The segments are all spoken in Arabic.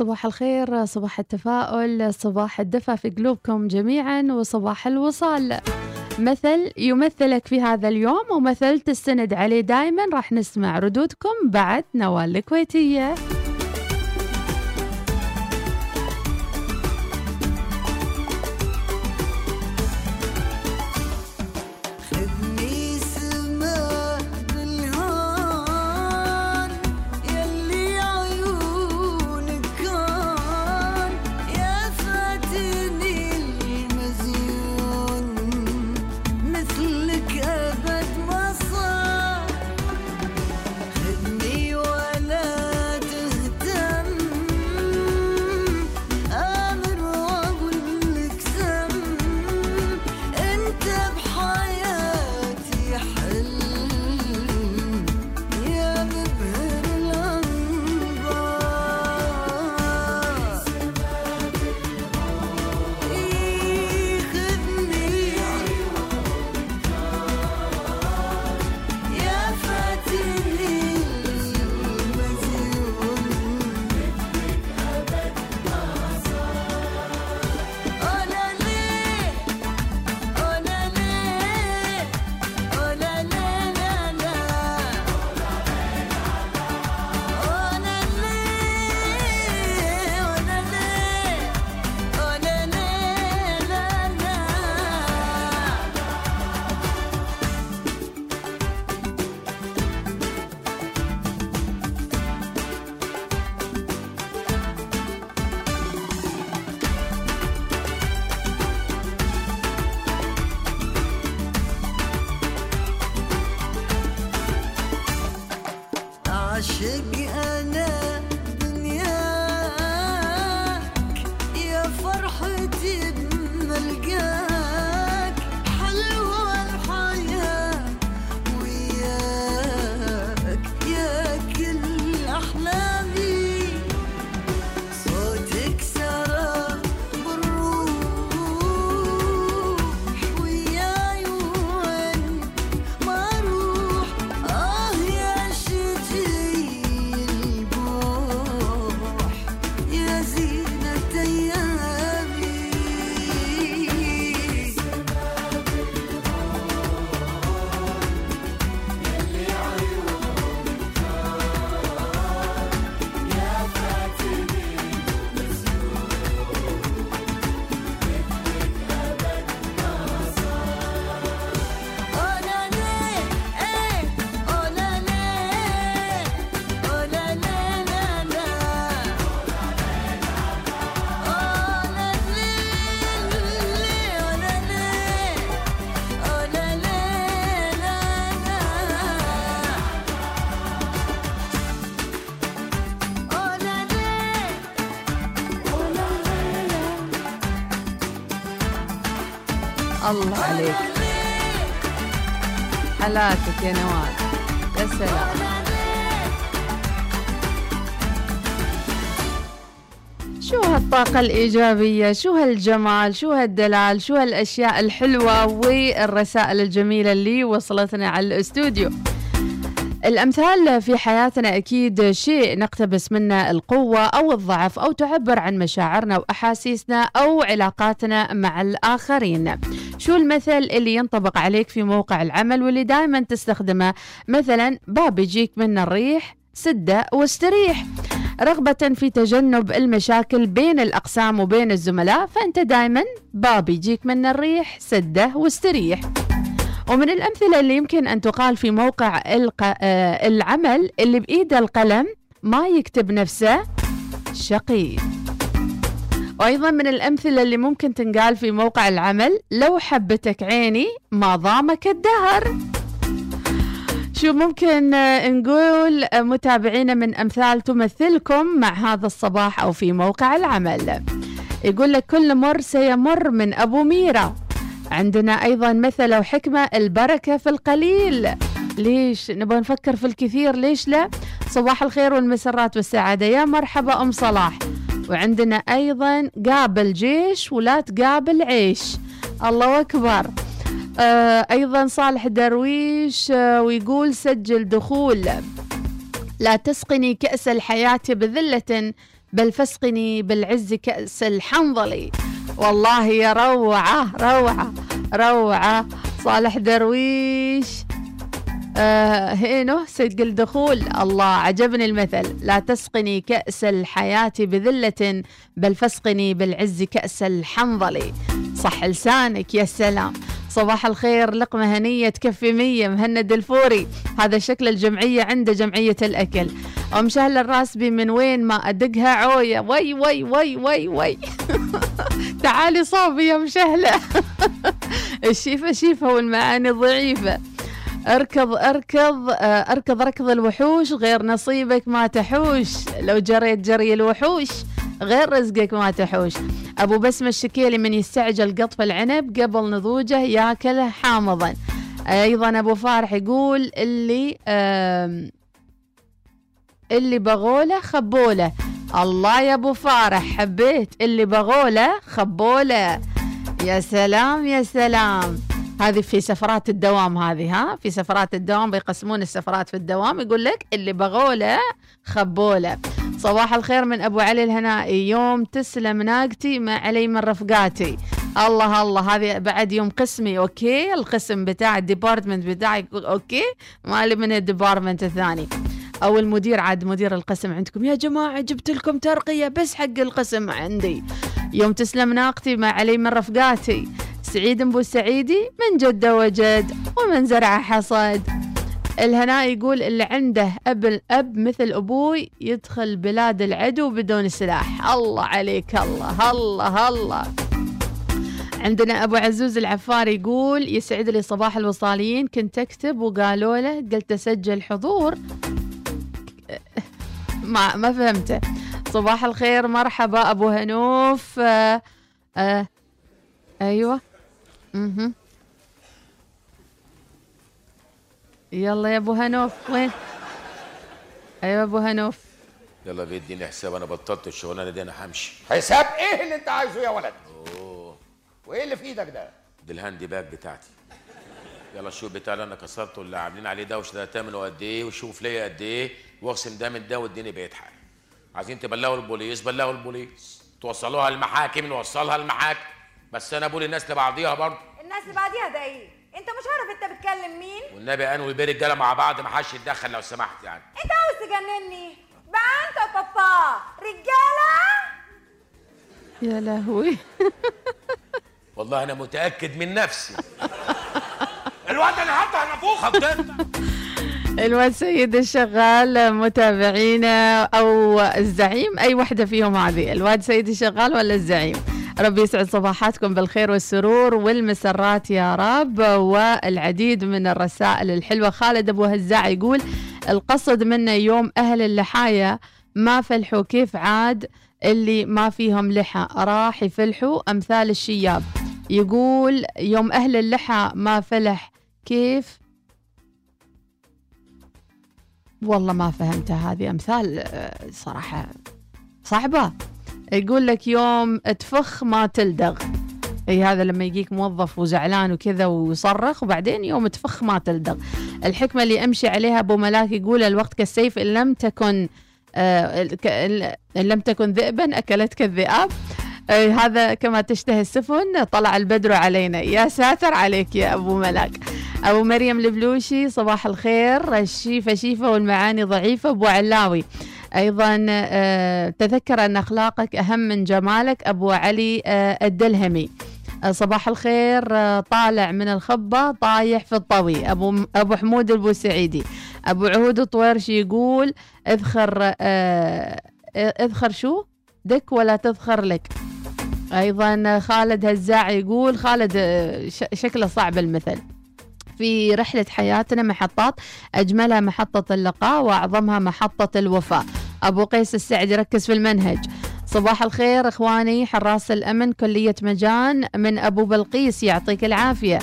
صباح الخير صباح التفاؤل صباح الدفى في قلوبكم جميعا وصباح الوصال. مثل يمثلك في هذا اليوم ومثل تستند عليه دائما راح نسمع ردودكم بعد نوال الكويتية. الله عليك. حلاتك يا نوال. يا سلام. شو هالطاقة الإيجابية؟ شو هالجمال؟ شو هالدلال؟ شو هالأشياء الحلوة والرسائل الجميلة اللي وصلتنا على الأستوديو؟ الأمثال في حياتنا أكيد شيء نقتبس منه القوة أو الضعف أو تعبر عن مشاعرنا وأحاسيسنا أو علاقاتنا مع الآخرين. شو المثل اللي ينطبق عليك في موقع العمل واللي دائما تستخدمه؟ مثلا باب يجيك من الريح سدة واستريح. رغبة في تجنب المشاكل بين الأقسام وبين الزملاء فأنت دائما باب يجيك من الريح سدة واستريح. ومن الأمثلة اللي يمكن أن تقال في موقع آه، العمل اللي بإيده القلم ما يكتب نفسه شقي وأيضا من الأمثلة اللي ممكن تنقال في موقع العمل لو حبتك عيني ما ضامك الدهر. شو ممكن نقول متابعينا من أمثال تمثلكم مع هذا الصباح أو في موقع العمل. يقول لك كل مر سيمر من أبو ميرا عندنا أيضا مثل وحكمة البركة في القليل. ليش؟ نبغى نفكر في الكثير ليش لا؟ صباح الخير والمسرات والسعادة. يا مرحبا أم صلاح. وعندنا أيضا قابل جيش ولا تقابل عيش. الله أكبر. آه أيضا صالح درويش آه ويقول سجل دخول. لا تسقني كأس الحياة بذلة بل فسقني بالعز كأس الحنظلي. والله يا روعة روعة روعة. صالح درويش. آه هي نو سجل الدخول الله عجبني المثل. لا تسقني كأس الحياة بذلة بل فاسقني بالعز كأس الحنظل. صح لسانك يا سلام. صباح الخير لقمة هنية تكفي مية مهند الفوري. هذا شكل الجمعية عنده جمعية الأكل. أم شهل الراسبي من وين؟ ما أدقها عويه. وي وي وي وي وي. تعالي صوبي يا مشهلة الشيفة شيفة والمعاني ضعيفة. اركض اركض اركض ركض الوحوش غير نصيبك ما تحوش. لو جريت جري الوحوش. غير رزقك ما تحوش. أبو بسمة الشكيلي من يستعجل قطف العنب قبل نضوجه ياكله حامضا. أيضا أبو فارح يقول اللي اللي بغوله خبوله. الله يا أبو فارح حبيت. اللي بغوله خبوله. يا سلام يا سلام. هذه في سفرات الدوام هذه ها؟ في سفرات الدوام بيقسمون السفرات في الدوام. يقول لك اللي بغوله خبوله. صباح الخير من أبو علي الهنائي. يوم تسلم ناقتي ما علي من رفقاتي. الله الله. هذه بعد يوم قسمي okay؟ القسم بتاع ال department بتاعي okay؟ مالي من ال department الثاني. أو المدير عاد مدير القسم عندكم. يا جماعة جبت لكم ترقية بس حق القسم عندي. يوم تسلم ناقتي ما علي من رفقاتي. سعيد بو سعيدي من جد وجد ومن زرع حصد الهناء يقول اللي عنده أب أب مثل أبوي يدخل بلاد العدو بدون سلاح. الله عليك الله الله الله. عندنا أبو عزوز العفاري يقول يسعد لي صباح الوصاليين كنت أكتب وقالوا له قلت أسجل حضور. ما ما فهمته. صباح الخير مرحبا أبو هنوف. آه آه أيوه. أها يلا يا أبو هنوف. وين؟ أيوه أبو هنوف. يلا بيديني حساب أنا بطلت الشغلانه دي أنا همشي حساب إيه اللي أنت عايزه يا ولد؟ أوه. وإيه اللي في إيدك ده؟ دي الهاندي باج بتاعتي. يلا الشوق بتاع اللي أنا كسرته اللي عاملين عليه ده وش ده ثمنه قد إيه وشوف ليا قد إيه واقسم ده من ده واديني بقيت حاجة. عايزين تبلغوا البوليس بلغوا البوليس. توصلوها المحاكم نوصلها المحاكم. بس أنا بقول الناس لبعضيها برضه. الناس لبعضيها ده إيه؟ انت مش عارف انت بتكلم مين؟ والنبي أنا والبيه رجاله مع بعض ما حدش يتدخل لو سمحت يعني. انت عاوز تجنني؟ بقى انت بقى رجالة؟ يا لهوي. والله أنا متأكد من نفسي. الواد اللي حطها نفوخ الواد سيد الشغال متابعينا أو الزعيم أي وحدة فيهم هذه. الواد سيد الشغال ولا الزعيم؟ ربي يسعد صباحاتكم بالخير والسرور والمسرات يا رب. والعديد من الرسائل الحلوة خالد أبو هزاع يقول القصد منا يوم أهل اللحاية ما فلحوا كيف عاد اللي ما فيهم لحى؟ راح يفلحوا أمثال الشياب. يقول يوم أهل اللحى ما فلح كيف والله ما فهمتها هذه أمثال آه، صراحة صعبة. يقول لك يوم تفخ ما تلدغ. إي هذا لما يجيك موظف وزعلان وكذا ويصرخ وبعدين يوم تفخ ما تلدغ. الحكمة اللي أمشي عليها أبو ملاك يقول الوقت كالسيف إن لم تكن آه إن لم تكن ذئبا أكلتك الذئاب. هذا كما تشتهي السفن طلع البدر علينا. يا ساتر عليك يا أبو ملاك. أبو مريم البلوشي صباح الخير. الشيفة شيفة والمعاني ضعيفة. أبو علاوي أيضا آه، تذكر أن أخلاقك أهم من جمالك. أبو علي آه، الدلهمي. آه، صباح الخير طالع من الخبة طايح في الطوي. أبو, أبو حمود البوسعيدي. أبو عهود الطويرشي يقول اذخر اذخر شو؟ دك ولا تذخر لك. أيضا خالد هزاع يقول خالد شكله صعب المثل. في رحلة حياتنا محطات أجملها محطة اللقاء وأعظمها محطة الوفاء. أبو قيس السعد يركز في المنهج. صباح الخير إخواني حراس الأمن كلية مجان من أبو بلقيس يعطيك العافية.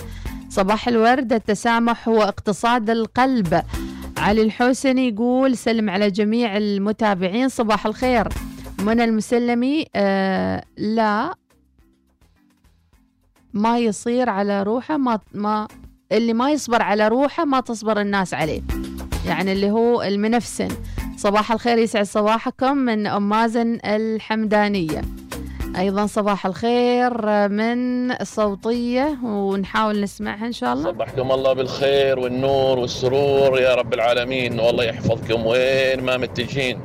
صباح الورد التسامح هو اقتصاد القلب. علي الحوسني يقول سلم على جميع المتابعين صباح الخير. منى المسلمي آه لا. ما يصير على روحه ما ما اللي ما يصبر على روحه ما تصبر الناس عليه. يعني اللي هو المنفسن. صباح الخير يسعد صباحكم من أم مازن الحمدانية. أيضا صباح الخير من صوتية ونحاول نسمعها إن شاء الله. صبحكم الله بالخير والنور والسرور يا رب العالمين. والله يحفظكم. وين ما متجهين.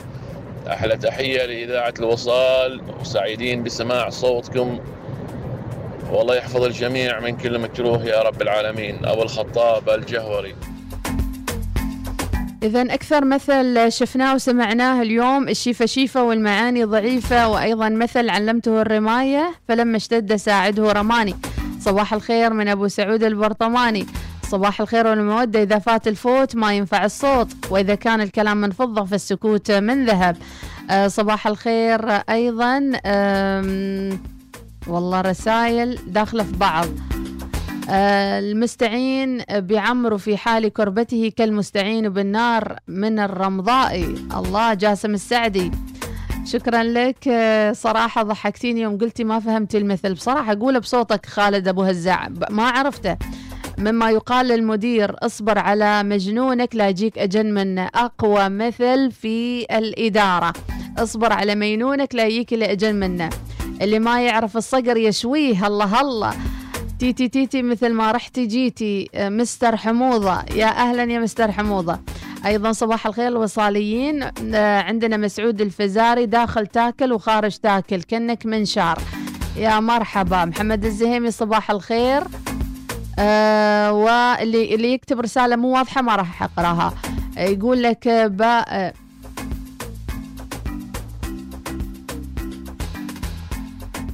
أحلى تحية لإذاعة الوصال. وسعيدين بسماع صوتكم. والله يحفظ الجميع من كل مكروه يا رب العالمين. أبو الخطاب الجهوري. إذا أكثر مثل شفناه وسمعناه اليوم الشيفة شيفة والمعاني ضعيفة وأيضا مثل علمته الرماية فلما اشتد ساعده رماني. صباح الخير من أبو سعود البرطماني. صباح الخير والمودة إذا فات الفوت ما ينفع الصوت وإذا كان الكلام من فضة فالسكوت من ذهب. أه صباح الخير أيضا والله رسائل داخلة في بعض. آه، المستعين بعمر في حال كربته كالمستعين بالنار من الرمضاء. الله جاسم السعدي. شكرا لك. آه، صراحة ضحكتيني يوم قلتي ما فهمتي المثل. بصراحة قوله بصوتك خالد أبو هزاع. ما عرفته. مما يقال للمدير اصبر على مجنونك لا يجيك أجن منه أقوى مثل في الإدارة. اصبر على مينونك لا يجيك إلا أجن منه. اللي ما يعرف الصقر يشويه. الله الله. تيتي تيتي مثل ما رحتي جيتي آه، مستر حموضة. يا أهلا يا مستر حموضة. أيضا صباح الخير الوصاليين آه، عندنا مسعود الفزاري داخل تاكل وخارج تاكل كأنك منشار يا مرحبا. محمد الزهيمي صباح الخير. آه واللي اللي يكتب رسالة مو واضحة ما راح أقراها. يقول لك با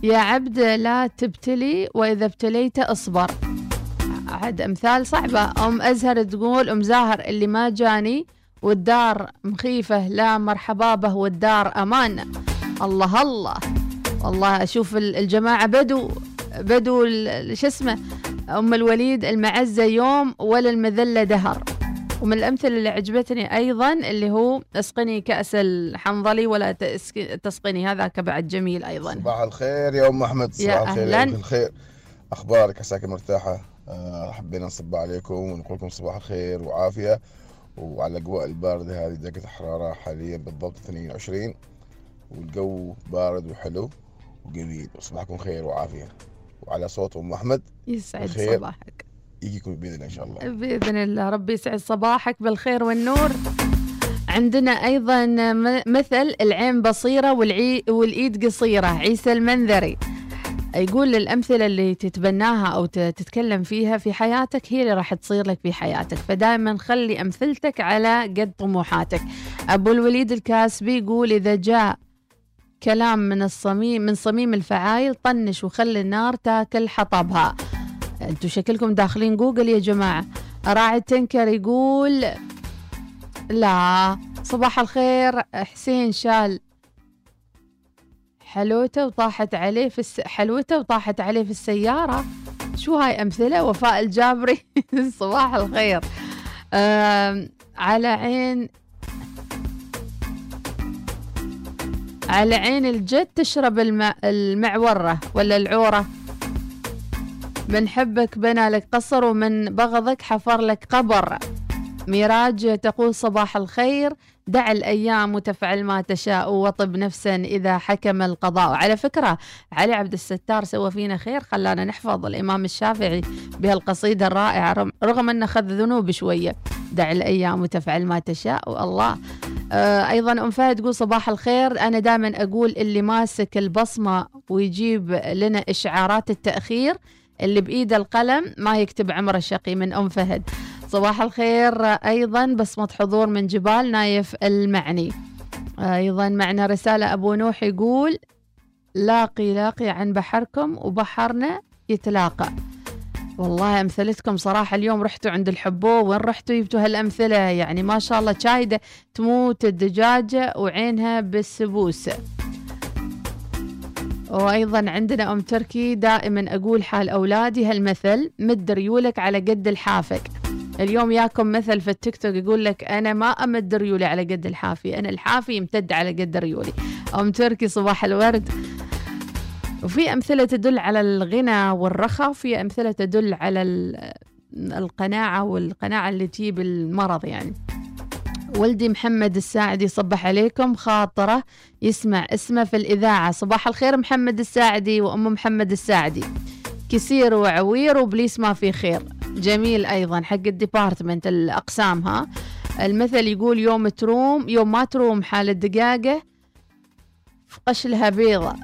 يا عبد لا تبتلي وإذا ابتليت أصبر. عاد أمثال صعبة. أم أزهر تقول أم زاهر اللي ما جاني والدار مخيفة لا مرحبا به والدار أمان. الله الله. والله أشوف الجماعة بدو بدو شو اسمه أم الوليد المعزة يوم ولا المذلة دهر. ومن الأمثلة اللي عجبتني أيضا اللي هو أسقني كأس الحنظلي ولا تسقني هذاك بعد جميل أيضا. صباح الخير يا أم أحمد صباح الخير يا الخير. أخبارك؟ عساك مرتاحة؟ أه حبينا نصب عليكم ونقول لكم صباح الخير وعافية. وعلى الأجواء الباردة هذه درجة الحرارة حاليا بالضبط 22 والجو بارد وحلو وجميل. وصباحكم خير وعافية. وعلى صوت أم أحمد يسعد صباحك. يجيكم بإذن الله إن شاء الله. بإذن الله. ربي يسعد صباحك بالخير والنور. عندنا أيضا مثل العين بصيرة والعي والإيد قصيرة. عيسى المنذري يقول الأمثلة اللي تتبناها أو تتكلم فيها في حياتك هي اللي راح تصير لك في حياتك. فدائما خلي أمثلتك على قد طموحاتك. أبو الوليد الكاسبي يقول إذا جاء كلام من الصميم من صميم الفعايل طنش وخلي النار تاكل حطبها. أنتم شكلكم داخلين جوجل يا جماعة. راعي تنكر يقول لا صباح الخير حسين شال. حلوته وطاحت عليه في الس... حلوته وطاحت عليه في السيارة. شو هاي أمثلة؟ وفاء الجابري. صباح الخير. على عين على عين الجد تشرب المع... المعورة ولا العورة؟ من حبك بنى لك قصر ومن بغضك حفر لك قبر. ميراج تقول صباح الخير دع الأيام وتفعل ما تشاء وطب نفسا إذا حكم القضاء. على فكرة علي عبد الستار سوى فينا خير خلانا نحفظ الإمام الشافعي بهالقصيدة الرائعة رغم أنه أخذ ذنوب شوية. دع الأيام وتفعل ما تشاء والله. آه أيضا أم فهد تقول صباح الخير أنا دائما أقول اللي ماسك البصمة ويجيب لنا إشعارات التأخير اللي بإيده القلم ما يكتب عمر الشقي من أم فهد. صباح الخير أيضا بصمة حضور من جبال نايف المعني. أيضا معنا رسالة أبو نوح يقول لاقي لاقي عن بحركم وبحرنا يتلاقى. والله أمثلتكم صراحة اليوم رحتوا عند الحبو وين رحتوا؟ جبتوا هالأمثلة يعني ما شاء الله شايدة تموت الدجاجة وعينها بالسبوس وأيضا عندنا أم تركي دائما أقول حال أولادي هالمثل مد ريولك على قد الحافك. اليوم ياكم مثل في التيك توك يقول لك أنا ما أمد ريولي على قد الحافي أنا الحافي يمتد على قد ريولي. أم تركي صباح الورد. وفي أمثلة تدل على الغنى والرخاء وفي أمثلة تدل على القناعة والقناعة اللي تجيب المرض يعني. ولدي محمد الساعدي صبح عليكم خاطرة يسمع اسمه في الإذاعة. صباح الخير محمد الساعدي وأم محمد الساعدي. كسير وعوير وبليس ما في خير. جميل أيضا حق الديبارتمنت الأقسام ها. المثل يقول يوم تروم يوم ما تروم حال الدقاقة في قشلها بيضة.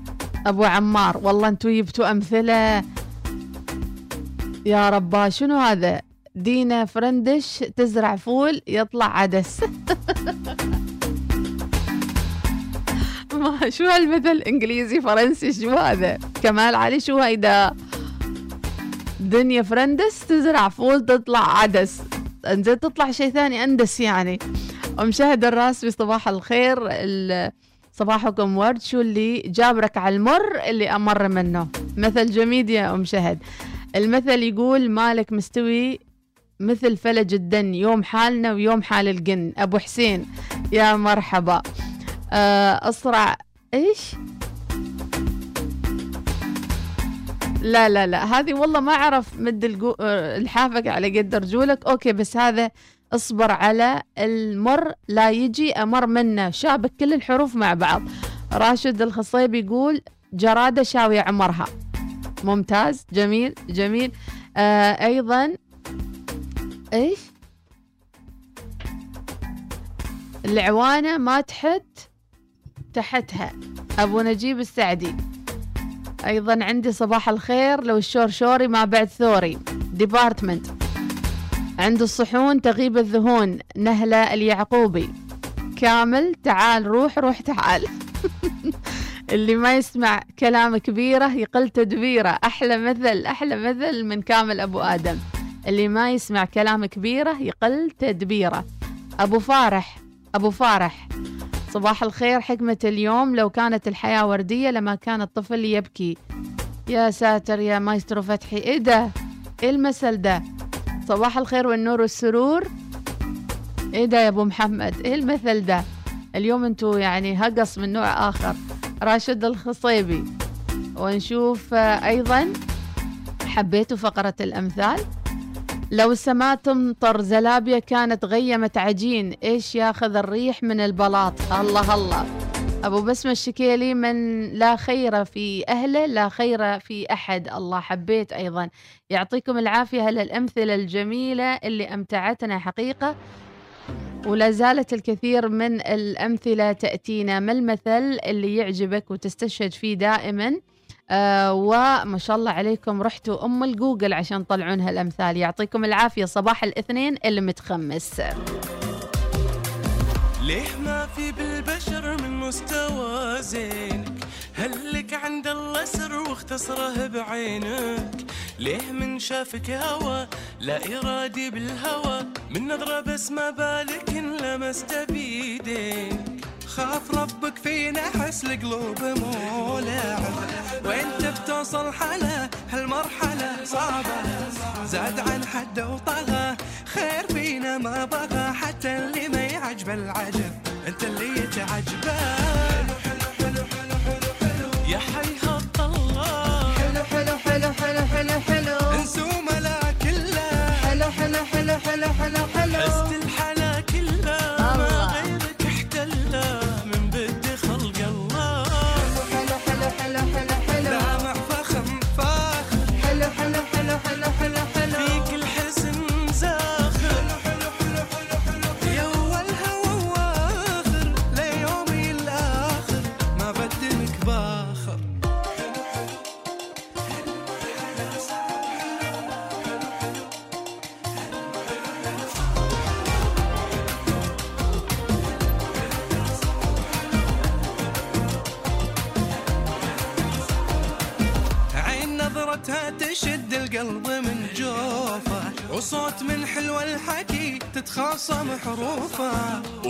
أبو عمار والله أنتوا جبتوا أمثلة. يا ربا شنو هذا؟ دينا فرندش تزرع فول يطلع عدس. ما شو هالمثل إنجليزي فرنسي؟ شو هذا؟ كمال علي شو هيدا دنيا فرندس تزرع فول تطلع عدس. إنزين تطلع شيء ثاني أندس يعني. ومشاهد الراس بصباح الخير ال- صباحكم ورد. شو اللي جابرك على المر؟ اللي أمر منه. مثل جميل يا أم شهد. المثل يقول مالك مستوي مثل فلج الدن يوم حالنا ويوم حال الجن. أبو حسين يا مرحبا. آه، اسرع إيش؟ لا لا لا. هذه والله ما أعرف مد. آه، الحافك على قد رجولك أوكي بس هذا أصبر على المر. لا يجي أمر منه شابك كل الحروف مع بعض. راشد الخصيب يقول جرادة شاوية عمرها. ممتاز. جميل جميل. آه أيضا إيش العوانة ما تحت تحتها. أبو نجيب السعدي. أيضا عندي صباح الخير. لو الشورشوري ما بعد ثوري. department عند الصحون تغيب الذهون. نهلة اليعقوبي. كامل. تعال روح روح تعال. اللي ما يسمع كلام كبيرة يقل تدبيره. أحلى مثل أحلى مثل من كامل أبو آدم. اللي ما يسمع كلام كبيرة يقل تدبيره. أبو فارح أبو فارح. صباح الخير حكمة اليوم. لو كانت الحياة وردية لما كان الطفل يبكي. يا ساتر يا مايسترو فتحي. إيه ده؟ إيه المثل ده؟ صباح الخير والنور والسرور. إيه ده يا أبو محمد؟ إيه المثل ده؟ اليوم أنتوا يعني هقص من نوع آخر. راشد الخصيبي. ونشوف آه، أيضا حبيتوا فقرة الأمثال؟ لو السماء تمطر زلابية كانت غيمت عجين إيش ياخذ الريح من البلاط؟ الله الله. أبو بسمة الشكيلي من لا خير في أهله لا خير في أحد. الله حبيت أيضا. يعطيكم العافية هالامثلة الجميلة اللي أمتعتنا حقيقة. ولا زالت الكثير من الأمثلة تأتينا. ما المثل اللي يعجبك وتستشهد فيه دائما؟ آه وما شاء الله عليكم رحتوا أم الجوجل عشان تطلعون هالأمثال. يعطيكم العافية صباح الاثنين المتخمس ليه ما في بالبشر من مستوى زينك؟ هلك عند الله سر واختصره بعينك؟ ليه من شافك هوى لا إرادي بالهوى؟ من نظرة بس ما بالك إن لمست بيدينك خاف ربك فينا حس القلوب مولع وانت بتوصل حلا هالمرحلة صعبة. زاد عن حد وطغى خير فينا ما بغى. حتى اللي ما يعجبه العجب انت اللي يتعجبه يا حيهات الله. حلو حلو حلو حلو حلو حلو. انسوا ملا كله حلو حلو حلو حلو حلو حلو.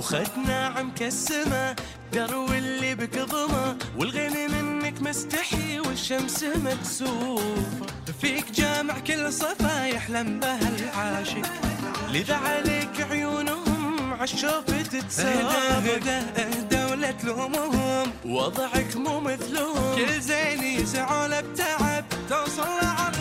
حروفه وخدنا عم كالسما درو اللي بكظمه والغني منك مستحي والشمس مكسوفه فيك جامع كل صفا يحلم بها العاشق. لذا عليك عيونهم عالشوف تتسابق. اهدى اهدى ولا تلومهم وضعك مو مثلهم. كل زين يسعوا بتعب توصل لعالرايق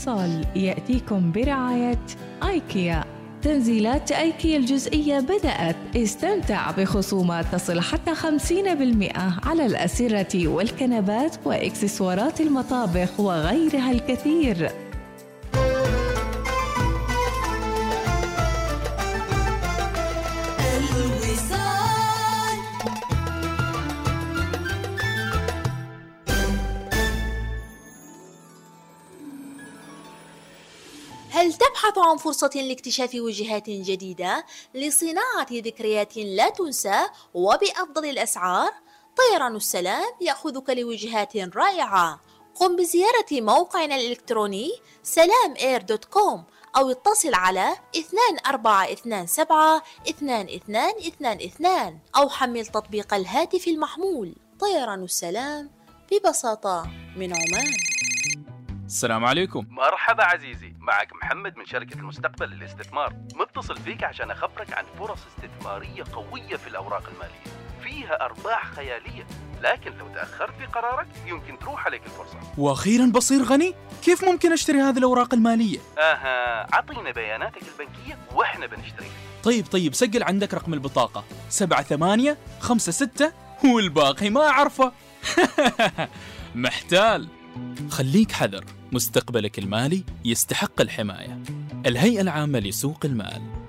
صباح الوصال يأتيكم برعاية آيكيا تنزيلات آيكيا الجزئية بدأت. استمتع بخصومات تصل حتى 50% على الأسرة والكنبات وإكسسوارات المطابخ وغيرها الكثير. فرصة لاكتشاف وجهات جديدة لصناعة ذكريات لا تنسى وبأفضل الأسعار؟ طيران السلام يأخذك لوجهات رائعة. قم بزيارة موقعنا الإلكتروني سلام إير دوت كوم أو اتصل على 2427 2222 أو حمل تطبيق الهاتف المحمول. طيران السلام ببساطة من عمان. السلام عليكم. مرحبا عزيزي. معك محمد من شركة المستقبل للاستثمار. متصل فيك عشان أخبرك عن فرص استثمارية قوية في الأوراق المالية. فيها أرباح خيالية لكن لو تأخرت في قرارك يمكن تروح عليك الفرصة. وأخيرا بصير غني؟ كيف ممكن أشتري هذه الأوراق المالية؟ آها عطينا بياناتك البنكية وإحنا بنشتريها طيب طيب سجل عندك رقم البطاقة. سبعة ثمانية خمسة ستة والباقي ما أعرفه. محتال. خليك حذر مستقبلك المالي يستحق الحماية. الهيئة العامة لسوق المال.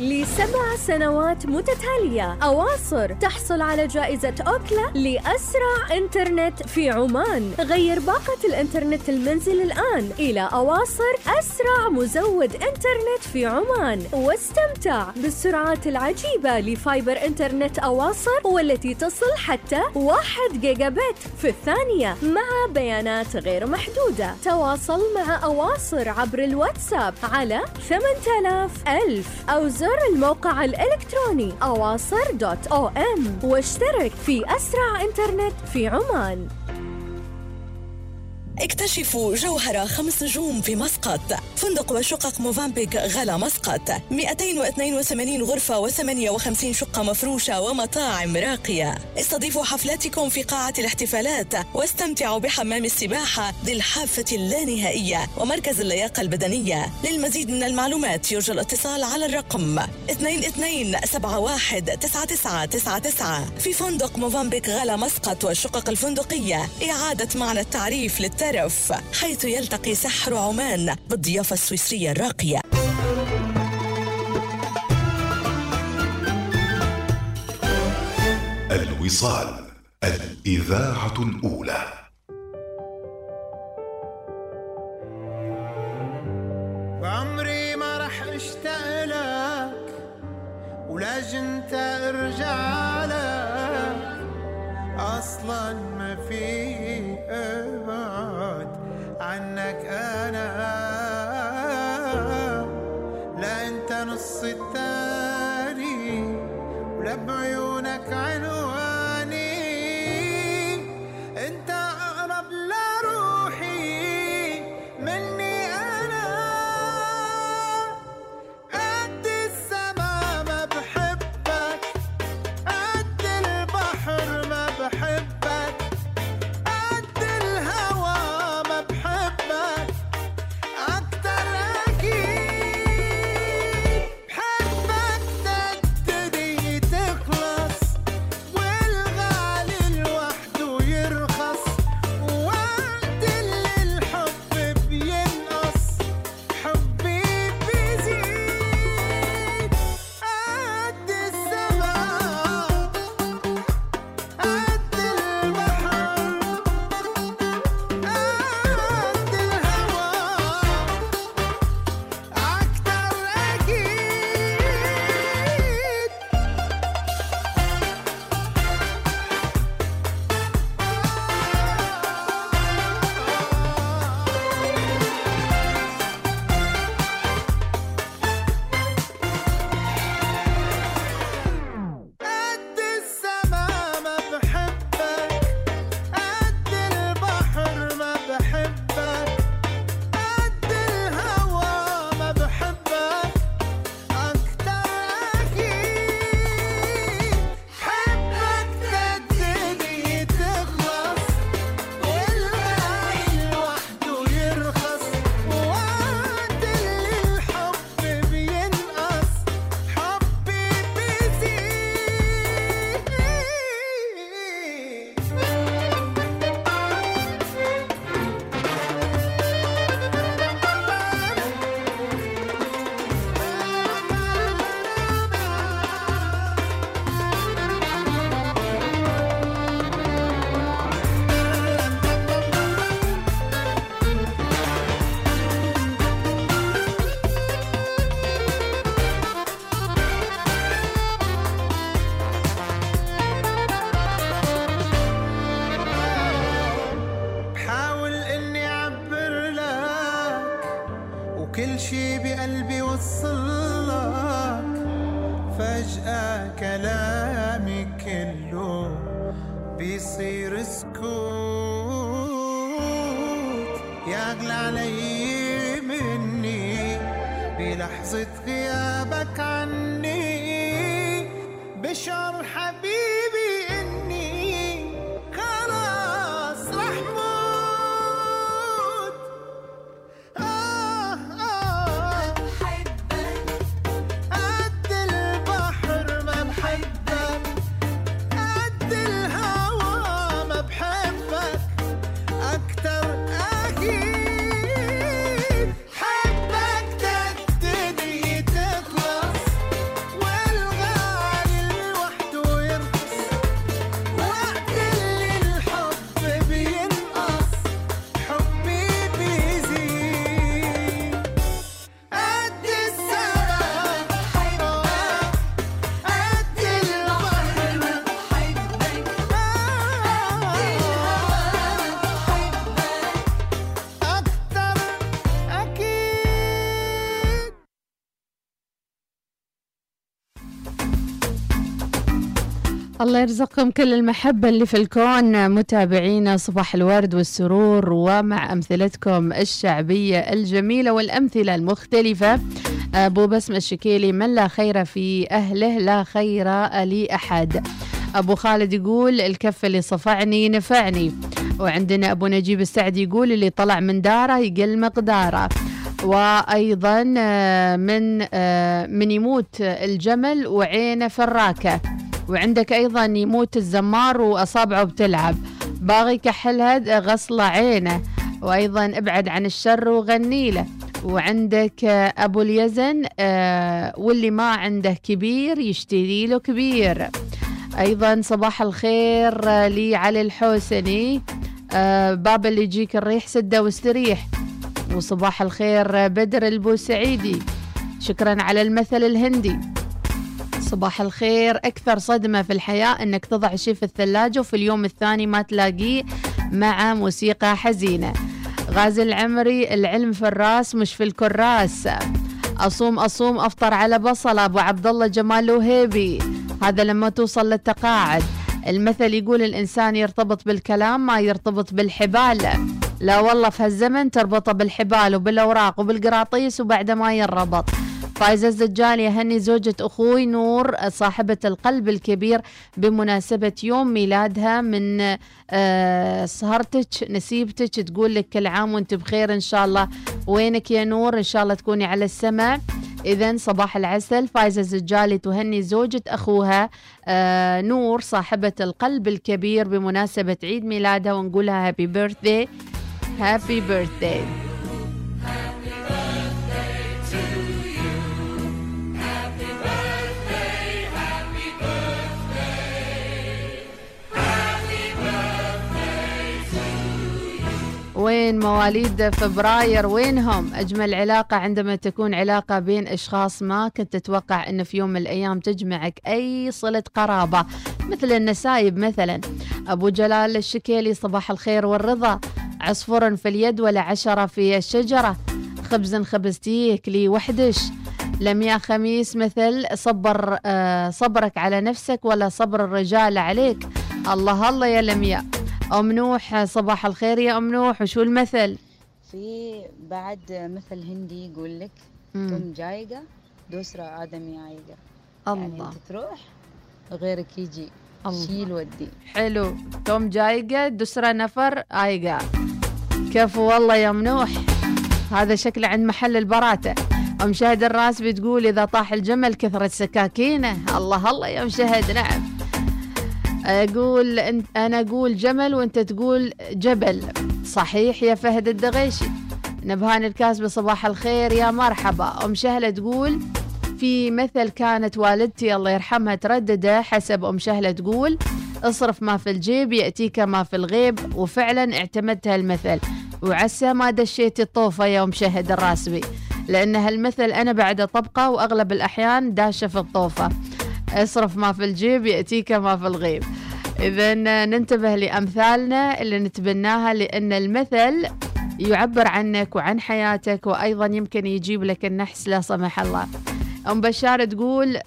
لسبع سنوات متتالية أواصر تحصل على جائزة أوكلا لأسرع إنترنت في عمان. غير باقة الإنترنت المنزل الآن إلى أواصر أسرع مزود إنترنت في عمان. واستمتع بالسرعات العجيبة ل fiber إنترنت أواصر والتي تصل حتى 1 جيجا بت في الثانية مع بيانات غير محدودة. تواصل مع أواصر عبر الواتساب على 8000 ألف أو زر الموقع الإلكتروني أواصر دوت أو أم واشترك في أسرع إنترنت في عمان. اكتشفوا جوهرة خمس نجوم في مسقط. فندق وشقق موفامبيك غلا مسقط. 282 غرفة و58 شقة مفروشة ومطاعم راقية. استضيفوا حفلاتكم في قاعة الاحتفالات واستمتعوا بحمام السباحة ذي الحافة اللانهائية ومركز اللياقة البدنية. للمزيد من المعلومات يرجى الاتصال على الرقم 22 71 9999 في فندق موفامبيك غلا مسقط والشقق الفندقية إعادة معنى التعريف للترف حيث يلتقي سحر عمان بالضيافة السويسرية الراقية. الوصال الإذاعة الأولى. وعمري ما رح أشتاق لك ولاجن انت أرجع لك. أصلا ما في ابعد عنك أنا. لا أنت نص التاني ولا بعيونك عنواني يغلى علي مني بلحظة غيابك عني. الله يرزقكم كل المحبة اللي في الكون. متابعينا صباح الورد والسرور ومع أمثلتكم الشعبية الجميلة والأمثلة المختلفة. أبو بسمة الشكيلي من لا خير في أهله لا خير لأحد. أبو خالد يقول الكف اللي صفعني نفعني. وعندنا أبو نجيب السعد يقول اللي طلع من دارة يقل مقداره. وأيضا آه، من آه، من يموت الجمل وعينه فراكة. وعندك أيضا يموت الزمار وأصابعه بتلعب. باغي يكحلها غصلة عينه وأيضا ابعد عن الشر وغني له. وعندك آه، أبو اليزن آه، واللي ما عنده كبير يشتري له كبير. أيضا صباح الخير آه، لي علي الحوسني. باب اللي يجيك الريح سدة واستريح. وصباح الخير بدر البوسعيدي. شكرا على المثل الهندي. صباح الخير. أكثر صدمة في الحياة أنك تضع شيء في الثلاجة وفي اليوم الثاني ما تلاقيه مع موسيقى حزينة. غازي العمري العلم في الراس مش في الكراس. أصوم أصوم أفطر على بصلة. أبو عبد الله جمال وهيبي. هذا لما توصل للتقاعد. المثل يقول الإنسان يرتبط بالكلام ما يرتبط بالحبال. لا والله في هالزمن تربطه بالحبال وبالأوراق وبالقراطيس وبعد ما ينربط. فايزة الزجال يهني زوجة أخوي نور صاحبة القلب الكبير بمناسبة يوم ميلادها من آه، سهرتك نسيبتك تقول لك كل عام وانت بخير إن شاء الله. وينك يا نور؟ إن شاء الله تكوني على السماء. إذا صباح العسل. فايزة الزجالي تهني زوجة أخوها آه نور صاحبة القلب الكبير بمناسبة عيد ميلادها ونقولها هابي بيرثدي هابي بيرثدي وين مواليد فبراير وينهم؟ أجمل علاقة عندما تكون علاقة بين أشخاص ما كنت تتوقع أن في يوم من الأيام تجمعك أي صلة قرابة مثل النسايب مثلا. أبو جلال الشكيلي صباح الخير والرضا. عصفور في اليد ولا عشرة في الشجرة. خبز خبزتيك لي وحدش. لم يا خميس مثل صبر آه صبرك على نفسك ولا صبر الرجال عليك. الله الله يا لمياء أم نوح صباح الخير يا أم نوح وشو المثل؟ في بعد مثل هندي يقول لك مم. توم جايقة دوسرة آدمي عايقة. الله. يعني أنت تروح غيرك يجي. الله. شيل ودي حلو. توم جايقة دسرة نفر آيقة كفو والله يا منوح هذا شكله عند محل البراتة. أم شهد الراس بتقول إذا طاح الجمل كثرت سكاكينه. الله الله يا أم شهد نعم. أقول أنا أقول جمل وأنت تقول جبل. صحيح يا فهد الدغيشي. نبهان الكاسبة صباح الخير يا مرحبا. أم شهلة تقول في مثل كانت والدتي الله يرحمها تردده حسب أم شهلة تقول اصرف ما في الجيب يأتيك ما في الغيب. وفعلا اعتمدت هالمثل. وعسى ما دشيت الطوفة يوم شهد الراسبي. لأن هالمثل أنا بعد طبقة وأغلب الأحيان داشة في الطوفة. اصرف ما في الجيب يأتيك ما في الغيب. إذا ننتبه لأمثالنا اللي نتبناها لأن المثل يعبر عنك وعن حياتك وأيضا يمكن يجيب لك النحس لا سمح الله. أم بشار تقول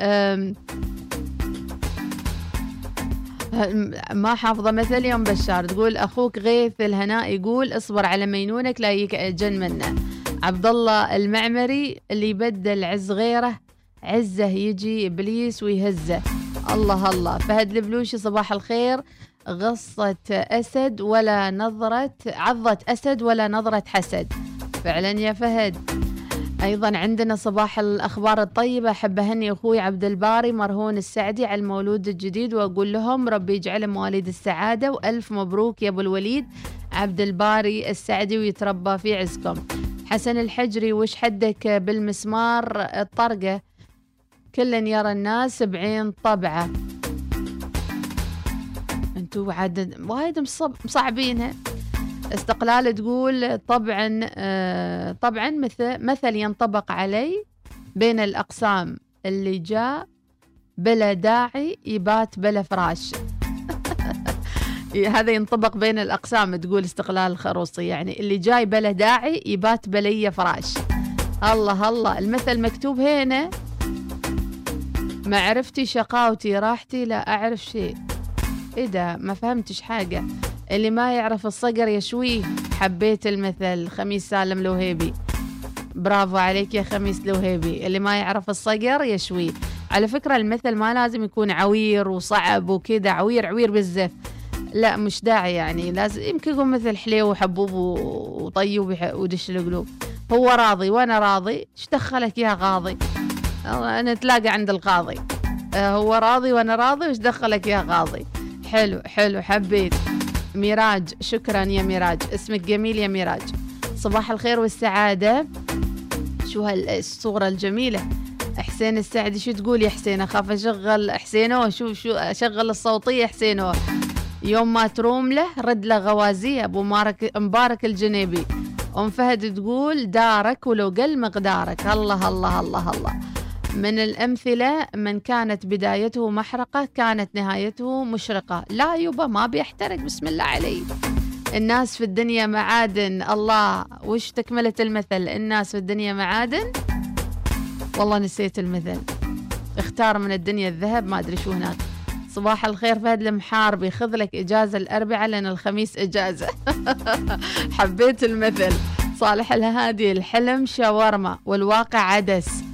ما حافظة مثل يوم بشار؟ تقول أخوك غيث الهناء يقول اصبر على مينونك لا يجن منه. عبد الله المعمري اللي يبدل عز غيره عزه يجي إبليس ويهزه. الله الله. فهد البلوشي صباح الخير. غصة أسد ولا نظرة عضة أسد ولا نظرة حسد. فعلا يا فهد. أيضا عندنا صباح الأخبار الطيبة. احب اهني أخوي عبد الباري مرهون السعدي على المولود الجديد. وأقول لهم ربي يجعل مواليد السعادة. وألف مبروك يا أبو الوليد عبد الباري السعدي ويتربى في عزكم. حسن الحجري وش حدك بالمسمار؟ الطرقة. كل يرى الناس بعين طبعه. أنتوا عاد وايد مصعبينها. استقلال تقول طبعا آه، طبعا مثل مثل ينطبق علي بين الأقسام اللي جاء بلا داعي يبات بلا فراش. هذا ينطبق بين الأقسام تقول استقلال الخروصي يعني اللي جاي بلا داعي يبات بلي فراش. الله الله المثل مكتوب هنا معرفتي شقاوتي راحتي لا أعرف شيء. إيه ده؟ ما فهمتش حاجة. اللي ما يعرف الصقر يشويه. حبيت المثل خميس سالم الوهيبي برافو عليك يا خميس الوهيبي اللي ما يعرف الصقر يشويه. على فكرة المثل ما لازم يكون عوير وصعب وكذا عوير عوير بالزف. لا مش داعي يعني. لازم يمكن يكون مثل حليو وحبوب وطيب ودش القلوب. هو راضي وأنا راضي. إيش دخلك يا غاضي؟ نتلاقى عند القاضي. آه، هو راضي وأنا راضي وش دخلك يا غاضي حلو حلو حبيت. ميراج شكرا يا ميراج. اسمك جميل يا ميراج. صباح الخير والسعادة. شو هالصورة الجميلة. حسين السعدي شو تقول يا حسين؟ أخاف أشغل حسينو شو شو أشغل الصوتية حسينو يوم ما تروم له رد له غوازيه أبو مبارك مبارك الجنيبي. أم فهد تقول دارك ولو قل مقدارك. الله الله الله الله. من الأمثلة من كانت بدايته محرقة كانت نهايته مشرقة. لا يبا ما بيحترق. بسم الله علي الناس في الدنيا معادن. الله وش تكملة المثل؟ الناس في الدنيا معادن؟ والله نسيت المثل. اختار من الدنيا الذهب ما أدري شو هناك. صباح الخير فهد المحاربي. خذ لك إجازة الأربعاء لأن الخميس إجازة. حبيت المثل. صالح الهادي الحلم شاورما والواقع عدس.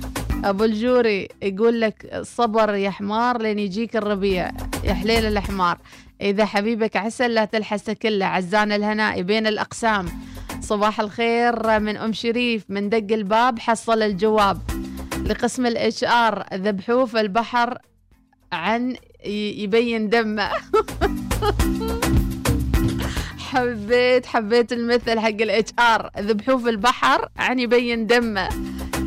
أبو الجوري يقول لك صبر يا حمار لين يجيك الربيع. يا حليل الحمار إذا حبيبك عسل لا تلحسه كله. عزان الهناء بين الأقسام. صباح الخير من أم شريف. من دق الباب حصل الجواب. لقسم الإتش آر ذبحوه في البحر عن يبين دمه. حبيت حبيت المثل حق الإتش آر. ذبحوه في البحر عن يبين دمه.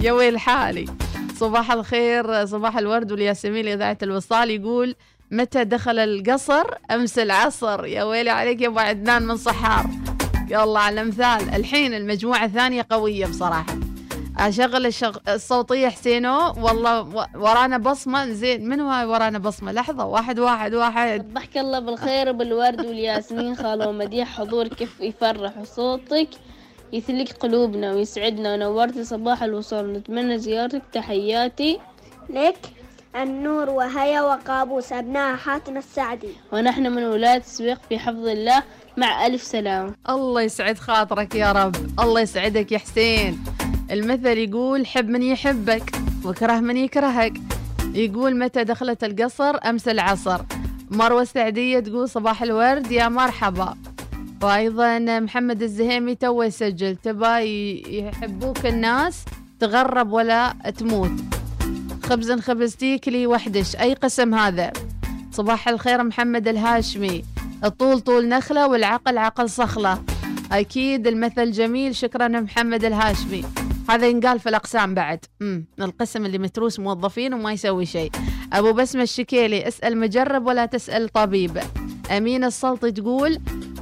يا ويل حالي. صباح الخير صباح الورد والياسمين إذاعة الوصال يقول متى دخل القصر؟ أمس العصر. يا ويلي عليك يا أبو عدنان من صحار. الله على مثال الحين المجموعة الثانية قوية بصراحة. أشغل الشغ... الصوتية حسينو. والله و... ورانا بصمة. زين من هاي ورانا بصمة؟ لحظة. واحد واحد واحد. ضحك الله بالخير بالورد والياسمين. خالو مديح حضورك كيف يفرح وصوتك يثلق قلوبنا ويسعدنا ونورت صباح الوصول. نتمنى زيارتك. تحياتي لك. النور وهيا وقابوس أبناء حاتم السعدي. ونحن من ولاية السويق في حفظ الله مع ألف سلام. الله يسعد خاطرك يا رب. الله يسعدك يا حسين. المثل يقول حب من يحبك وكره من يكرهك. يقول متى دخلت القصر أمس العصر. مروة السعدية تقول صباح الورد يا مرحبا. وأيضا محمد الزهيمي تو يسجل. تبا يحبوك الناس تغرب ولا تموت. خبز خبزتيك لي وحدش. أي قسم هذا؟ صباح الخير محمد الهاشمي. الطول طول نخلة والعقل عقل صخلة. أكيد المثل جميل. شكرا محمد الهاشمي. هذا ينقال في الأقسام بعد. مم. القسم اللي متروس موظفين وما يسوي شيء. أبو بسمة الشكيلي اسأل مجرب ولا تسأل طبيب. أمين السلطي تقول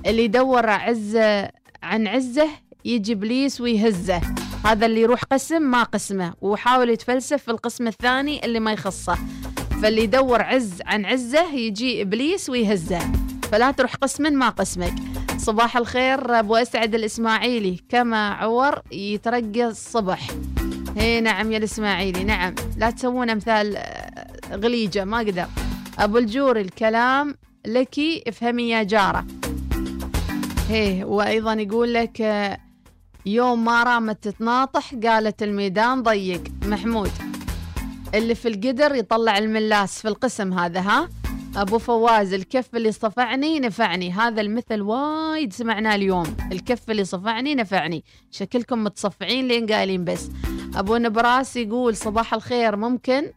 اللي يدور عزة عن عزة يجي إبليس ويهزه. هذا اللي يروح قسم ما قسمه ويحاول يتفلسف في القسم الثاني اللي ما يخصه. فاللي يدور عز عن عزة يجي إبليس ويهزه. فلا تروح قسم ما قسمك. صباح الخير أبو أسعد الإسماعيلي. كما عور يترقى الصبح. هي نعم يا الإسماعيلي نعم. لا تسوون أمثال آه، غليجة ما أقدر. أبو الجوري الكلام لك افهمي يا جارة. هي وأيضا يقول لك يوم ما رامت تتناطح قالت الميدان ضيق. محمود اللي في القدر يطلع الملاس في القسم هذا ها؟ أبو فواز الكف اللي صفعني نفعني. هذا المثل وايد سمعناه اليوم. الكف اللي صفعني نفعني. شكلكم متصفعين لين قايلين بس. أبو نبراس يقول صباح الخير ممكن؟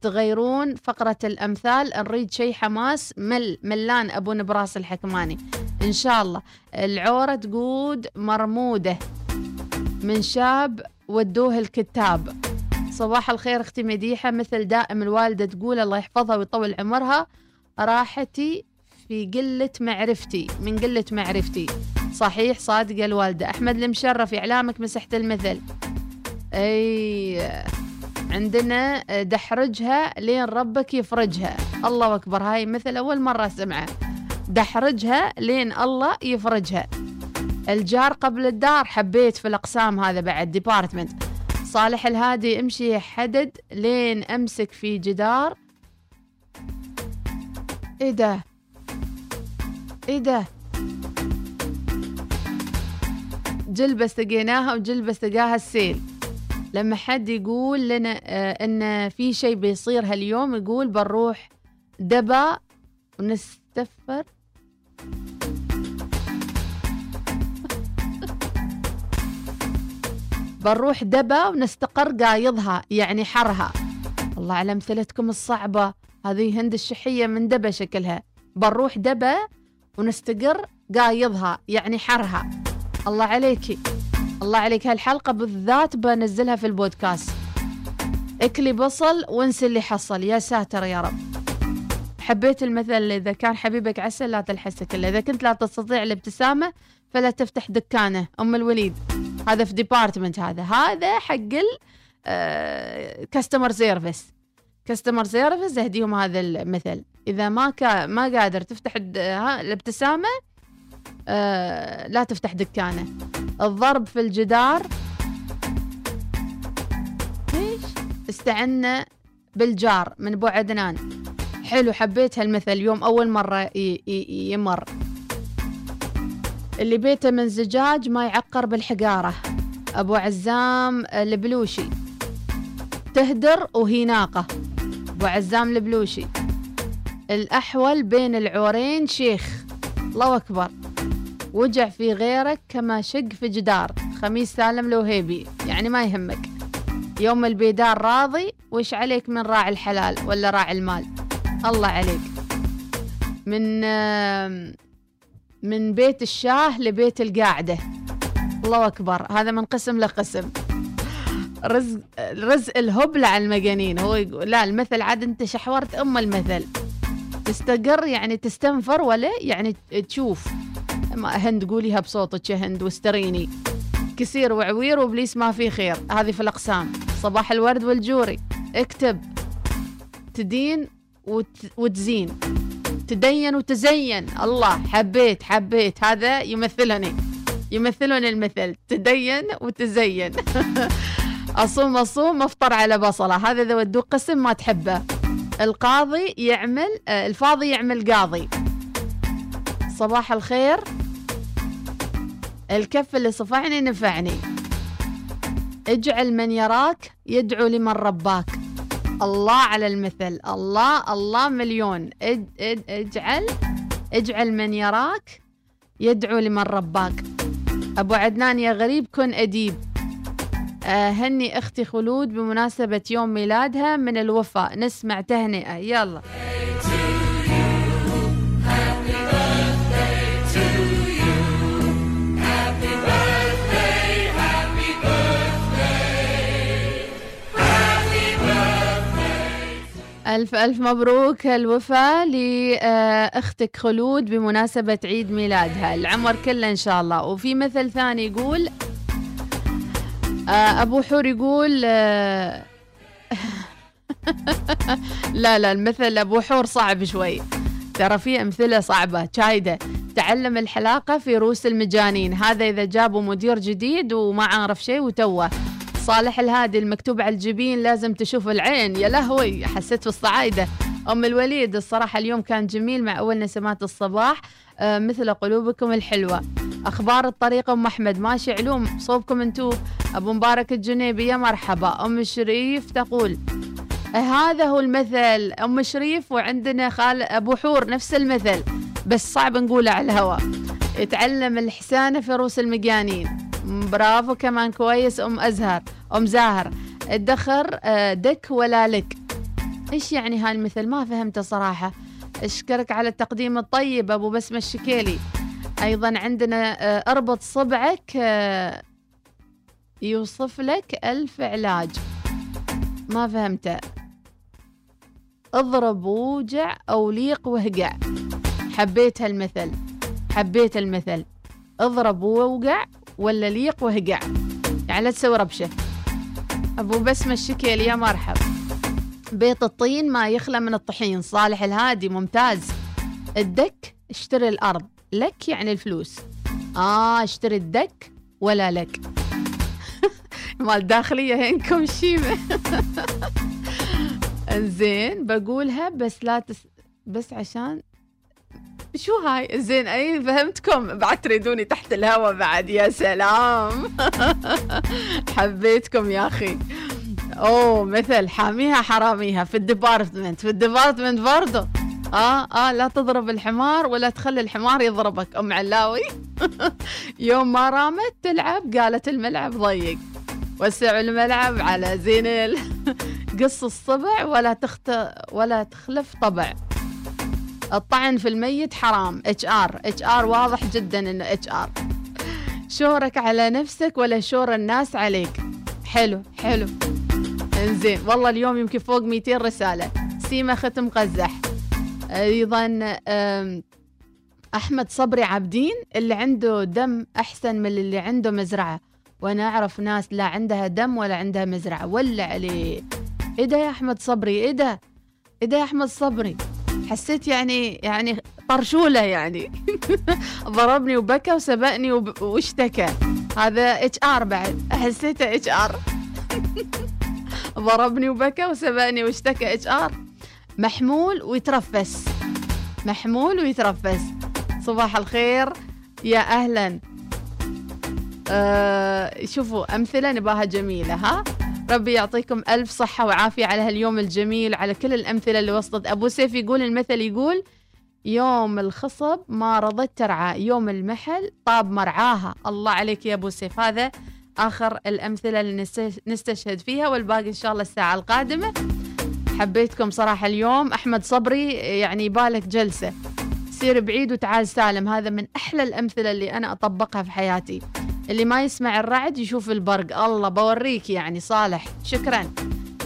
تغيرون فقرة الأمثال. نريد شيء حماس. مل ملان أبو نبراس الحكماني. إن شاء الله. العورة تقود مرمودة من شاب ودوه الكتاب. صباح الخير أختي مديحة. مثل دائم الوالدة تقول الله يحفظها ويطول عمرها. راحتي في قلة معرفتي. من قلة معرفتي. صحيح صادقة الوالدة. أحمد المشرف إعلامك مسحت المثل. أي. عندنا دحرجها لين ربك يفرجها. الله أكبر هاي مثل أول مرة أسمعها. دحرجها لين الله يفرجها. الجار قبل الدار حبيت في الأقسام هذا بعد department صالح الهادي امشي حدد لين أمسك في جدار. إيه ده؟ إيه ده؟ جلبة سقيناها وجلبة سقاها السيل. لما حد يقول لنا آه إن في شيء بيصير هاليوم يقول بنروح دبا ونستفر. بنروح دبا ونستقر قايضها يعني حرها. الله على أمثلتكم الصعبة هذه هند الشحية من دبا شكلها. بنروح دبا ونستقر قايضها يعني حرها. الله عليكي الله عليك. هالحلقة بالذات بنزلها في البودكاست. اكلي بصل وانسي اللي حصل. يا ساتر يا رب. حبيت المثل إذا كان حبيبك عسل لا تلحسك إلا إذا كنت لا تستطيع الابتسامة فلا تفتح دكانة. أم الوليد. هذا في department هذا. هذا حق customer service customer service اهديهم هذا المثل. إذا ما ما قادر تفتح الابتسامة آه لا تفتح دكانه. الضرب في الجدار. إيش؟ استعنا بالجار من أبو عدنان. حلو حبيت هالمثل. يوم أول مرة يمر. اللي بيته من زجاج ما يعقر بالحجارة أبو عزام البلوشي. تهدر وهي ناقة. أبو عزام البلوشي. الأحول بين العورين شيخ. الله أكبر. وجع في غيرك كما شق في جدار. خميس سالم الوهيبي يعني ما يهمك. يوم البيدار راضي وش عليك من راعي الحلال ولا راعي المال؟ الله عليك. من من بيت الشاه لبيت القاعدة. الله أكبر هذا من قسم لقسم. رزق رزق الهبل على المجانين هو يقول لا المثل عاد أنت شحورت أم المثل. تستقر يعني تستنفر ولا يعني تشوف. هند قوليها بصوتك يا هند واستريني. كسير وعوير وإبليس ما في خير. هذه في الأقسام. صباح الورد والجوري. اكتب. تدين وت... وتزين. تدين وتزين. الله حبيت حبيت. هذا يمثلني. يمثلني المثل. تدين وتزين. أصوم أصوم أفطر على بصلة. هذا اذا ودوك قسم ما تحبه. القاضي يعمل آه، الفاضي يعمل قاضي. صباح الخير. الكف اللي صفعني نفعني. اجعل من يراك يدعو لمن رباك. الله على المثل. الله الله مليون. إج إج اجعل اجعل من يراك يدعو لمن رباك. أبو عدنان يا غريب كن أديب. آه هني أختي خلود بمناسبة يوم ميلادها من الوفاء. نسمع تهنئة. يلا. ألف ألف مبروك الوفاء لأختك خلود بمناسبة عيد ميلادها. العمر كله إن شاء الله. وفي مثل ثاني يقول آه، أبو حور يقول آه، لا لا المثل أبو حور صعب شوي. ترى في أمثلة صعبة شايدة. تعلم الحلاقة في روس المجانين. هذا إذا جابوا مدير جديد وما عارف شيء وتوه. صالح الهادي المكتوب على الجبين لازم تشوف العين. يا لهوي حسيت في الصعايدة. أم الوليد الصراحة اليوم كان جميل مع أول نسمات الصباح. آه، مثل قلوبكم الحلوة. أخبار الطريق أم أحمد ماشي علوم صوبكم أنتو. أبو مبارك الجنيبي يا مرحبا. أم الشريف تقول هذا هو المثل. أم شريف وعندنا خال أبو حور نفس المثل بس صعب نقوله على الهواء. يتعلم الحسانة في روس المجانين برافو كمان كويس أم أزهر أم زاهر. ادخر آه، دك ولا لك؟ إيش يعني هاي المثل؟ ما فهمته صراحة. أشكرك على التقديم الطيب أبو بسمة الشكيلي. أيضا عندنا آه، أربط صبعك آه، يوصف لك الف علاج ما فهمته. اضرب ووجع أو ليق وهقع. حبيت هالمثل. حبيت المثل. اضرب ووقع ولا ليق وهقع. يعني لا تسوي ربشة. أبو بسمة الشكيلي يا مرحب. بيت الطين ما يخلى من الطحين. صالح الهادي ممتاز. الدك اشتري الأرض. لك يعني الفلوس. آه اشتري الدك ولا لك. مال داخلية هينكم شيمة زين بقولها بس لا تس... بس عشان شو هاي؟ زين أي فهمتكم؟ بعد تريدوني تحت الهوا بعد يا سلام. حبيتكم يا أخي. أوه مثل حاميها حراميها. في ال department في ال department برضه آه آه لا تضرب الحمار ولا تخلي الحمار يضربك أم علاوي. يوم ما رامت تلعب قالت الملعب ضيق. وسعوا الملعب على زين ال- قص الصبع ولا تخت ولا تخلف طبع. الطعن في الميت حرام. HR HR واضح جدا انه HR شورك على نفسك ولا شور الناس عليك؟ حلو حلو. إنزين والله اليوم يمكن فوق 200 رسالة. سيما ختم قزح. أيضا أحمد صبري عابدين اللي عنده دم أحسن من اللي عنده مزرعة. وأنا أعرف ناس لا عندها دم ولا عندها مزرعة. ولا عليه إيه ده يا أحمد صبري؟ إيه ده؟ إيه ده يا أحمد صبري؟ حسيت يعني يعني طرشولة يعني. ضربني وبكى وسبقني وب- واشتكى. هذا HR بعد. حسيته HR. ضربني وبكى وسبقني واشتكى HR. محمول ويترفس. محمول ويترفس. صباح الخير. يا أهلا. آه شوفوا أمثلة نباها جميلة ها؟ ربي يعطيكم ألف صحة وعافية على هاليوم الجميل على كل الأمثلة اللي وصلت. أبو سيف يقول المثل يقول يوم الخصب ما رضت ترعى يوم المحل طاب مرعاها. الله عليك يا أبو سيف. هذا آخر الأمثلة اللي نست- نستشهد فيها والباقي إن شاء الله الساعة القادمة. حبيتكم صراحة اليوم. أحمد صبري يعني بالك جلسة. سير بعيد وتعال سالم. هذا من أحلى الأمثلة اللي أنا أطبقها في حياتي. اللي ما يسمع الرعد يشوف البرق. الله بوريك يعني صالح. شكرا.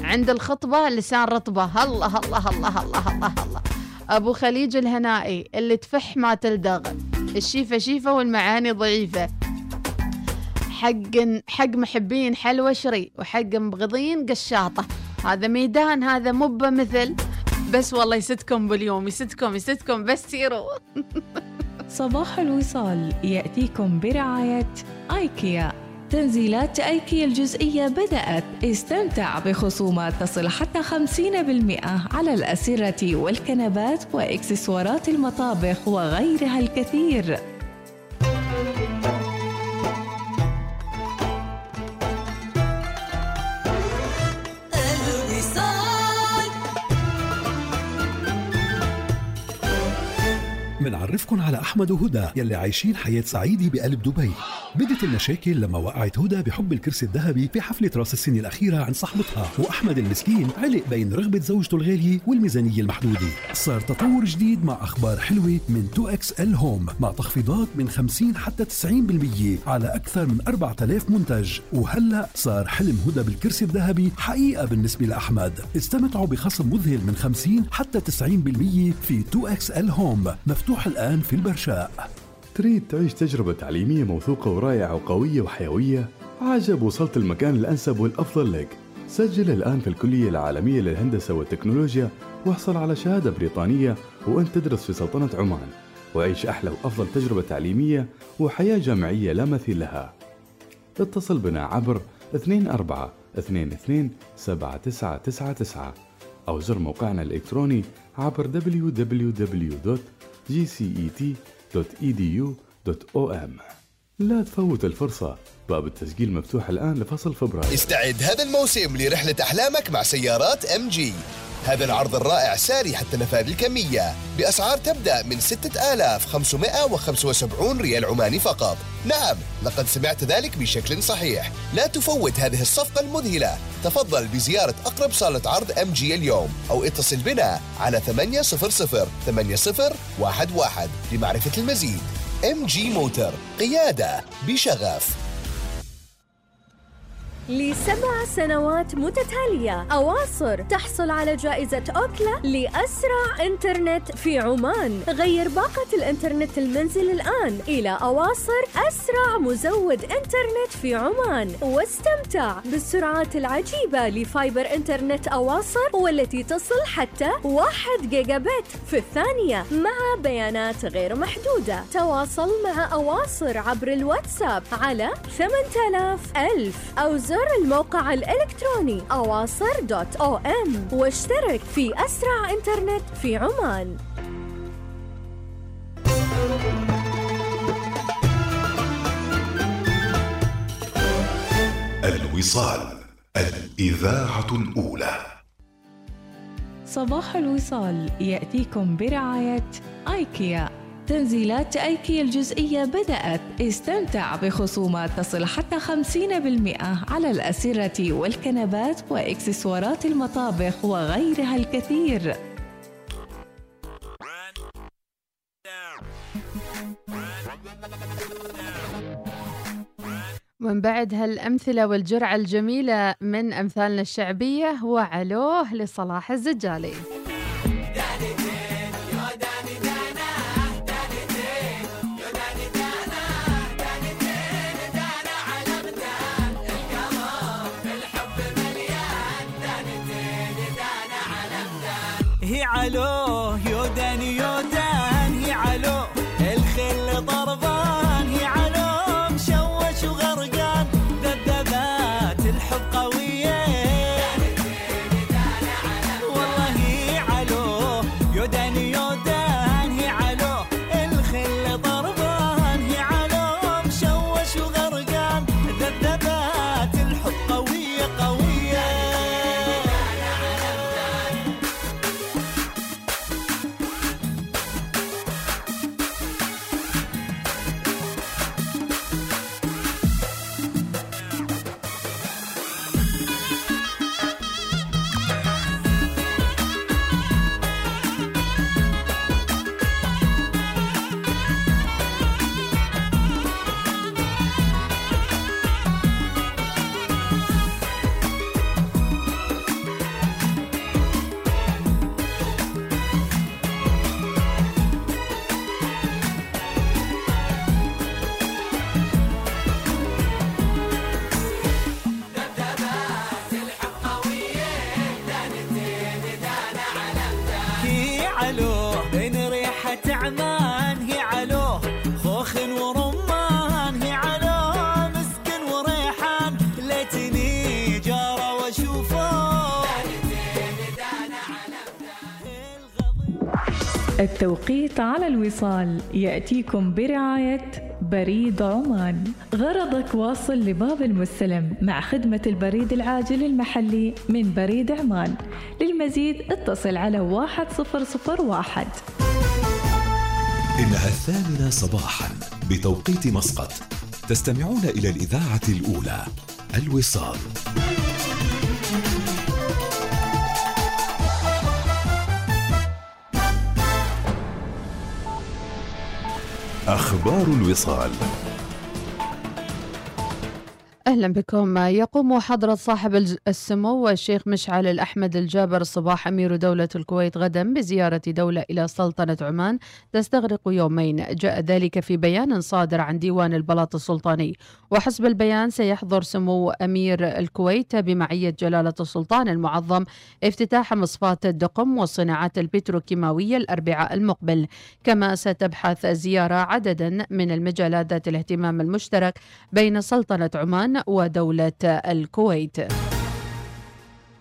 عند الخطبة لسان رطبة. الله الله الله الله الله الله أبو خليج الهنائي اللي تفح ما تلدغ. الشيفة شيفة والمعاني ضعيفة. حق حق محبين حلوى شري وحق مبغضين قشاطة. هذا ميدان هذا مو بمثل بس والله يسدكم باليوم يسدكم يسدكم. بس سيروا صباح الوصال. يأتيكم برعاية آيكيا. تنزيلات آيكيا الجزئية بدأت. استمتع بخصومات تصل حتى 50% على الأسرة والكنبات وإكسسوارات المطابخ وغيرها الكثير. منعرفكن على أحمد وهدى يلي عايشين حياة سعيدة بقلب دبي. بدت المشاكل لما وقعت هدى بحب الكرسي الذهبي في حفلة راس السنة الأخيرة عند صاحبتها. وأحمد المسكين علق بين رغبة زوجته الغالية والميزانية المحدودة. صار تطور جديد مع أخبار حلوة من 2XL هوم مع تخفيضات من 50 حتى 90% على أكثر من 4000 منتج. وهلأ صار حلم هدى بالكرسي الذهبي حقيقة بالنسبة لأحمد. استمتعوا بخصم مذهل من 50 حتى 90% في 2XL هوم مفتوح الآن في البرشاء. تريد تعيش تجربة تعليمية موثوقة ورائعة وقوية وحيوية؟ عجب وصلت المكان الأنسب والأفضل لك. سجل الآن في الكلية العالمية للهندسة والتكنولوجيا واحصل على شهادة بريطانية وأنت تدرس في سلطنة عمان. وعيش أحلى وأفضل تجربة تعليمية وحياة جامعية لا مثيل لها. اتصل بنا عبر 24 22 7999 أو زر موقعنا الإلكتروني عبر www.gcet.edu.om لا تفوت الفرصة. باب التسجيل مفتوح الآن لفصل فبراير. استعد هذا الموسم لرحلة أحلامك مع سيارات إم جي. هذا العرض الرائع ساري حتى نفاذ الكمية. بأسعار تبدأ من 6575 ريال عماني فقط. نعم لقد سمعت ذلك بشكل صحيح. لا تفوت هذه الصفقة المذهلة. تفضل بزيارة أقرب صالة عرض MG اليوم أو اتصل بنا على 800 8011 لمعرفة المزيد MG موتر قيادة بشغف. لسبع سنوات متتالية أواصر تحصل على جائزة أوكلا لأسرع إنترنت في عمان. غير باقة الإنترنت المنزل الآن إلى أواصر أسرع مزود إنترنت في عمان. واستمتع بالسرعات العجيبة ل fiber إنترنت أواصر والتي تصل حتى 1 جيجا بت في الثانية مع بيانات غير محدودة. تواصل مع أواصر عبر الواتساب على 8000 ألف أو زر الموقع الإلكتروني أواصر dot om واشترك في أسرع إنترنت في عمان. الوصال الإذاعة الأولى. صباح الوصال يأتيكم برعاية آيكيا تنزيلات آيكيا الجزئية بدأت. استمتع بخصومات تصل حتى 50% على الأسرة والكنبات وإكسسوارات المطابخ وغيرها الكثير. من بعد هالأمثلة والجرعة الجميلة من أمثالنا الشعبية وعلوه لصلاح الزجالي. هي التوقيت على الوصال. يأتيكم برعاية بريد عمان. غرضك واصل لباب المستلم مع خدمة البريد العاجل المحلي من بريد عمان. للمزيد اتصل على 1001 إنها الثامنة صباحا بتوقيت مسقط. تستمعون إلى الإذاعة الأولى الوصال. أخبار الوصال. أهلا بكم. يقوم حضرة صاحب السمو الشيخ مشعل الأحمد الجابر الصباح أمير دولة الكويت غدا بزيارة دولة إلى سلطنة عمان تستغرق يومين. جاء ذلك في بيان صادر عن ديوان البلاط السلطاني. وحسب البيان سيحضر سمو أمير الكويت بمعية جلالة السلطان المعظم افتتاح مصفاة الدقم والصناعات البتروكيماوية الأربعاء المقبل. كما ستبحث الزيارة عددا من المجالات ذات الاهتمام المشترك بين سلطنة عمان ودولة الكويت.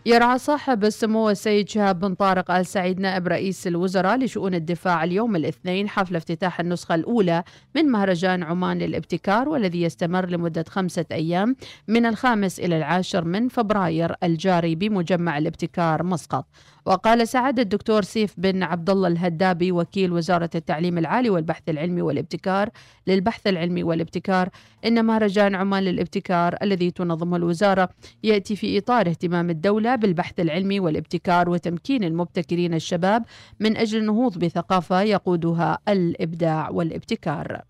يرعى صاحب السمو السيد شهاب بن طارق آل سعيد نائب رئيس الوزراء لشؤون الدفاع اليوم الاثنين حفل افتتاح النسخة الأولى من مهرجان عمان للابتكار والذي يستمر لمدة خمسة أيام من الخامس إلى العاشر من فبراير الجاري بمجمع الابتكار مسقط. وقال سعادة الدكتور سيف بن عبد الله الهدابي وكيل وزارة التعليم العالي والبحث العلمي والابتكار للبحث العلمي والابتكار إن مهرجان عمان للابتكار الذي تنظمه الوزارة يأتي في إطار اهتمام الدولة بالبحث العلمي والابتكار وتمكين المبتكرين الشباب من أجل النهوض بثقافة يقودها الإبداع والابتكار.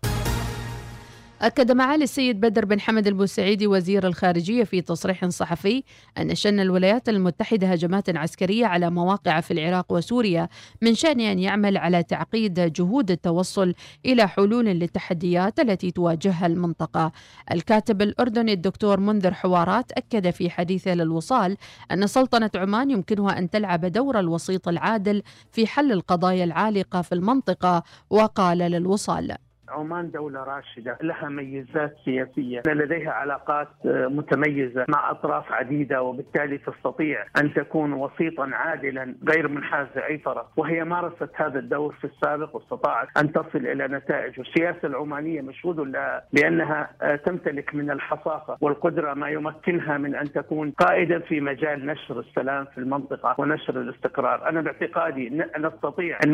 أكد معالي السيد بدر بن حمد البوسعيدي وزير الخارجية في تصريح صحفي أن شن الولايات المتحدة هجمات عسكرية على مواقع في العراق وسوريا من شأن أن يعمل على تعقيد جهود التوصل إلى حلول للتحديات التي تواجهها المنطقة. الكاتب الأردني الدكتور منذر حوارات أكد في حديثه للوصال أن سلطنة عمان يمكنها أن تلعب دور الوسيط العادل في حل القضايا العالقة في المنطقة وقال للوصال عمان دولة راشدة لها ميزات سياسية لديها علاقات آه، متميزة مع أطراف عديدة وبالتالي تستطيع أن تكون وسيطا عادلا غير منحاز لأي طرف. وهي مارست هذا الدور في السابق واستطاعت أن تصل إلى نتائج. والسياسة العمانية مشهود لها بأنها آه، تمتلك من الحصافة والقدرة ما يمكنها من أن تكون قائدا في مجال نشر السلام في المنطقة ونشر الاستقرار. أنا باعتقادي نستطيع أن